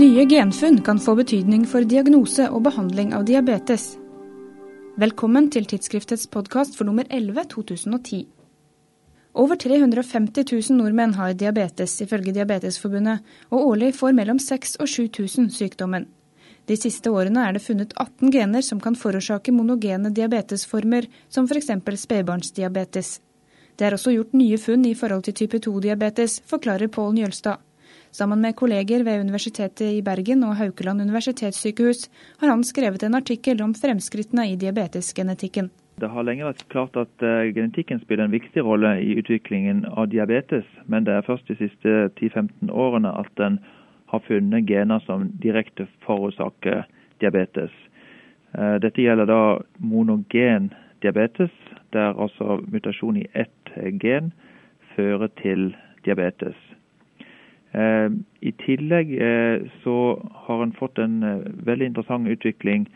Nye genfunn kan få betydning for diagnose og behandling av diabetes. Velkommen til tidsskriftets podkast for nummer 11 2010. Over 350 000 nordmenn har diabetes, ifølge Diabetesforbundet, og årlig får mellom 6000 og 7000 sykdommen. De siste årene er det funnet 18 gener som kan forårsake monogene diabetesformer, som f.eks. spedbarnsdiabetes. Det er også gjort nye funn i forhold til type 2-diabetes, forklarer Pål Njølstad. Sammen med kolleger ved Universitetet i Bergen og Haukeland universitetssykehus har han skrevet en artikkel om fremskrittene i diabetesgenetikken. Det har lenge vært klart at uh, genetikken spiller en viktig rolle i utviklingen av diabetes, men det er først de siste 10-15 årene at den har funnet gener som direkte forårsaker diabetes. Uh, dette gjelder da monogen diabetes, der altså mutasjon i ett gen fører til diabetes. Eh, I tillegg eh, så har en fått en eh, veldig interessant utvikling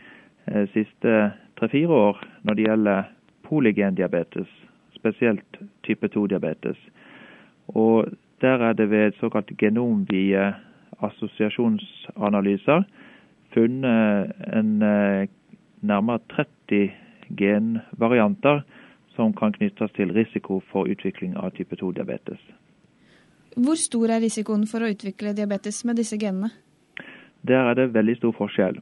siste tre-fire år når det gjelder polygendiabetes, spesielt type 2-diabetes. Og Der er det ved såkalt genomvide assosiasjonsanalyser funnet en nærmere 30 genvarianter som kan knyttes til risiko for utvikling av type 2-diabetes. Hvor stor er risikoen for å utvikle diabetes med disse genene? Der er det veldig stor forskjell.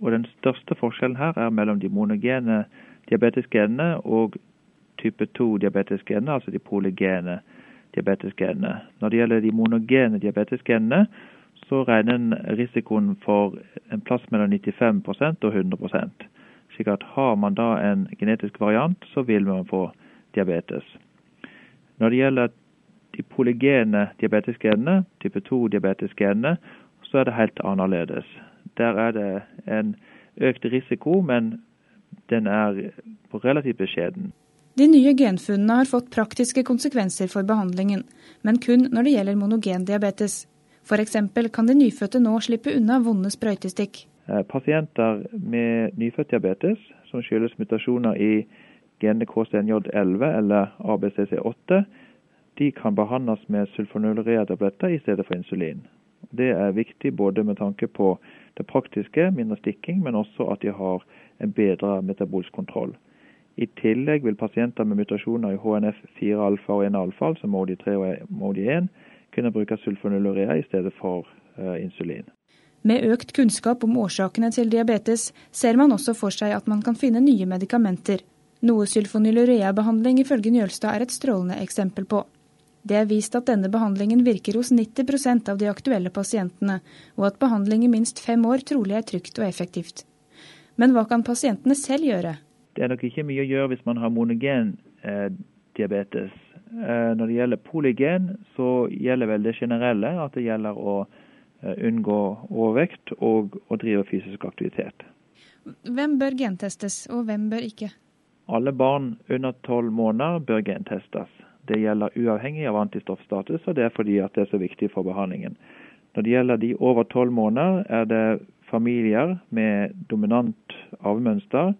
Og Den største forskjellen her er mellom de monogene diabetesgenene og type 2-diabetesgenene, altså de polygene diabetesgenene. Når det gjelder de monogene diabetesgenene, så regner en risikoen for en plass mellom 95% og 100% slik at Har man da en genetisk variant, så vil man få diabetes. Når det gjelder de polygene diabetesgenene, type 2-diabetesgenene, så er det helt annerledes. Der er det en økt risiko, men den er relativt beskjeden. De nye genfunnene har fått praktiske konsekvenser for behandlingen, men kun når det gjelder monogen diabetes. F.eks. kan de nyfødte nå slippe unna vonde sprøytestikk. Eh, pasienter med nyfødt diabetes som skyldes mutasjoner i genene KCNJ11 eller ABCC8, de kan behandles med sulfonylurea-tabletter i stedet for insulin. Det er viktig både med tanke på det praktiske, mindre stikking, men også at de har en bedre metabolsk kontroll. I tillegg vil pasienter med mutasjoner i HNF4-alfa og 1-alfa, altså MODI3 og MODI1, kunne bruke sulfonylurea i stedet for uh, insulin. Med økt kunnskap om årsakene til diabetes ser man også for seg at man kan finne nye medikamenter, noe sulfonylurea-behandling ifølge Njølstad er et strålende eksempel på. Det er vist at denne behandlingen virker hos 90% av de aktuelle pasientene, og at behandling i minst fem år trolig er trygt og effektivt. Men hva kan pasientene selv gjøre? Det er nok ikke mye å gjøre hvis man har monogen eh, diabetes. Eh, når det gjelder polygen, så gjelder vel det generelle at det gjelder å eh, unngå overvekt og å drive fysisk aktivitet. Hvem bør gentestes, og hvem bør ikke? Alle barn under tolv måneder bør gentestes. Det gjelder uavhengig av antistoffstatus, og det er fordi at det er så viktig for behandlingen. Når det gjelder de over tolv måneder, er det familier med dominant arvemønster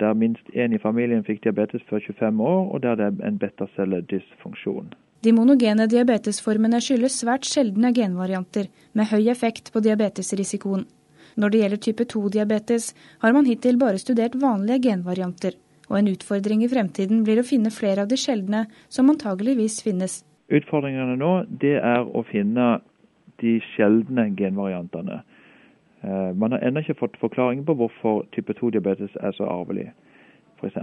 der minst én i familien fikk diabetes før 25 år, og der det er en betacelledysfunksjon. De monogene diabetesformene skyldes svært sjeldne genvarianter med høy effekt på diabetesrisikoen. Når det gjelder type 2-diabetes, har man hittil bare studert vanlige genvarianter, og en utfordring i fremtiden blir å finne flere av de sjeldne som antageligvis finnes. Utfordringene nå det er å finne de sjeldne genvariantene. Eh, man har ennå ikke fått forklaring på hvorfor type 2-diabetes er så arvelig, f.eks.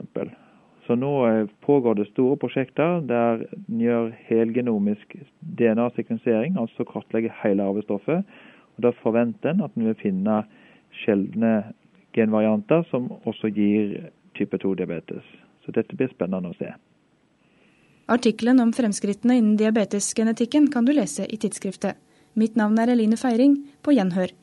Så nå eh, pågår det store prosjekter der en gjør helgenomisk DNA-sekvensering, altså kartlegger hele arvestoffet. Og Da forventer en at en vil finne sjeldne genvarianter som også gir type 2-diabetes. Så dette blir spennende å se. Artikkelen om fremskrittene innen diabetesgenetikken kan du lese i tidsskriftet. Mitt navn er Eline Feiring, på gjenhør.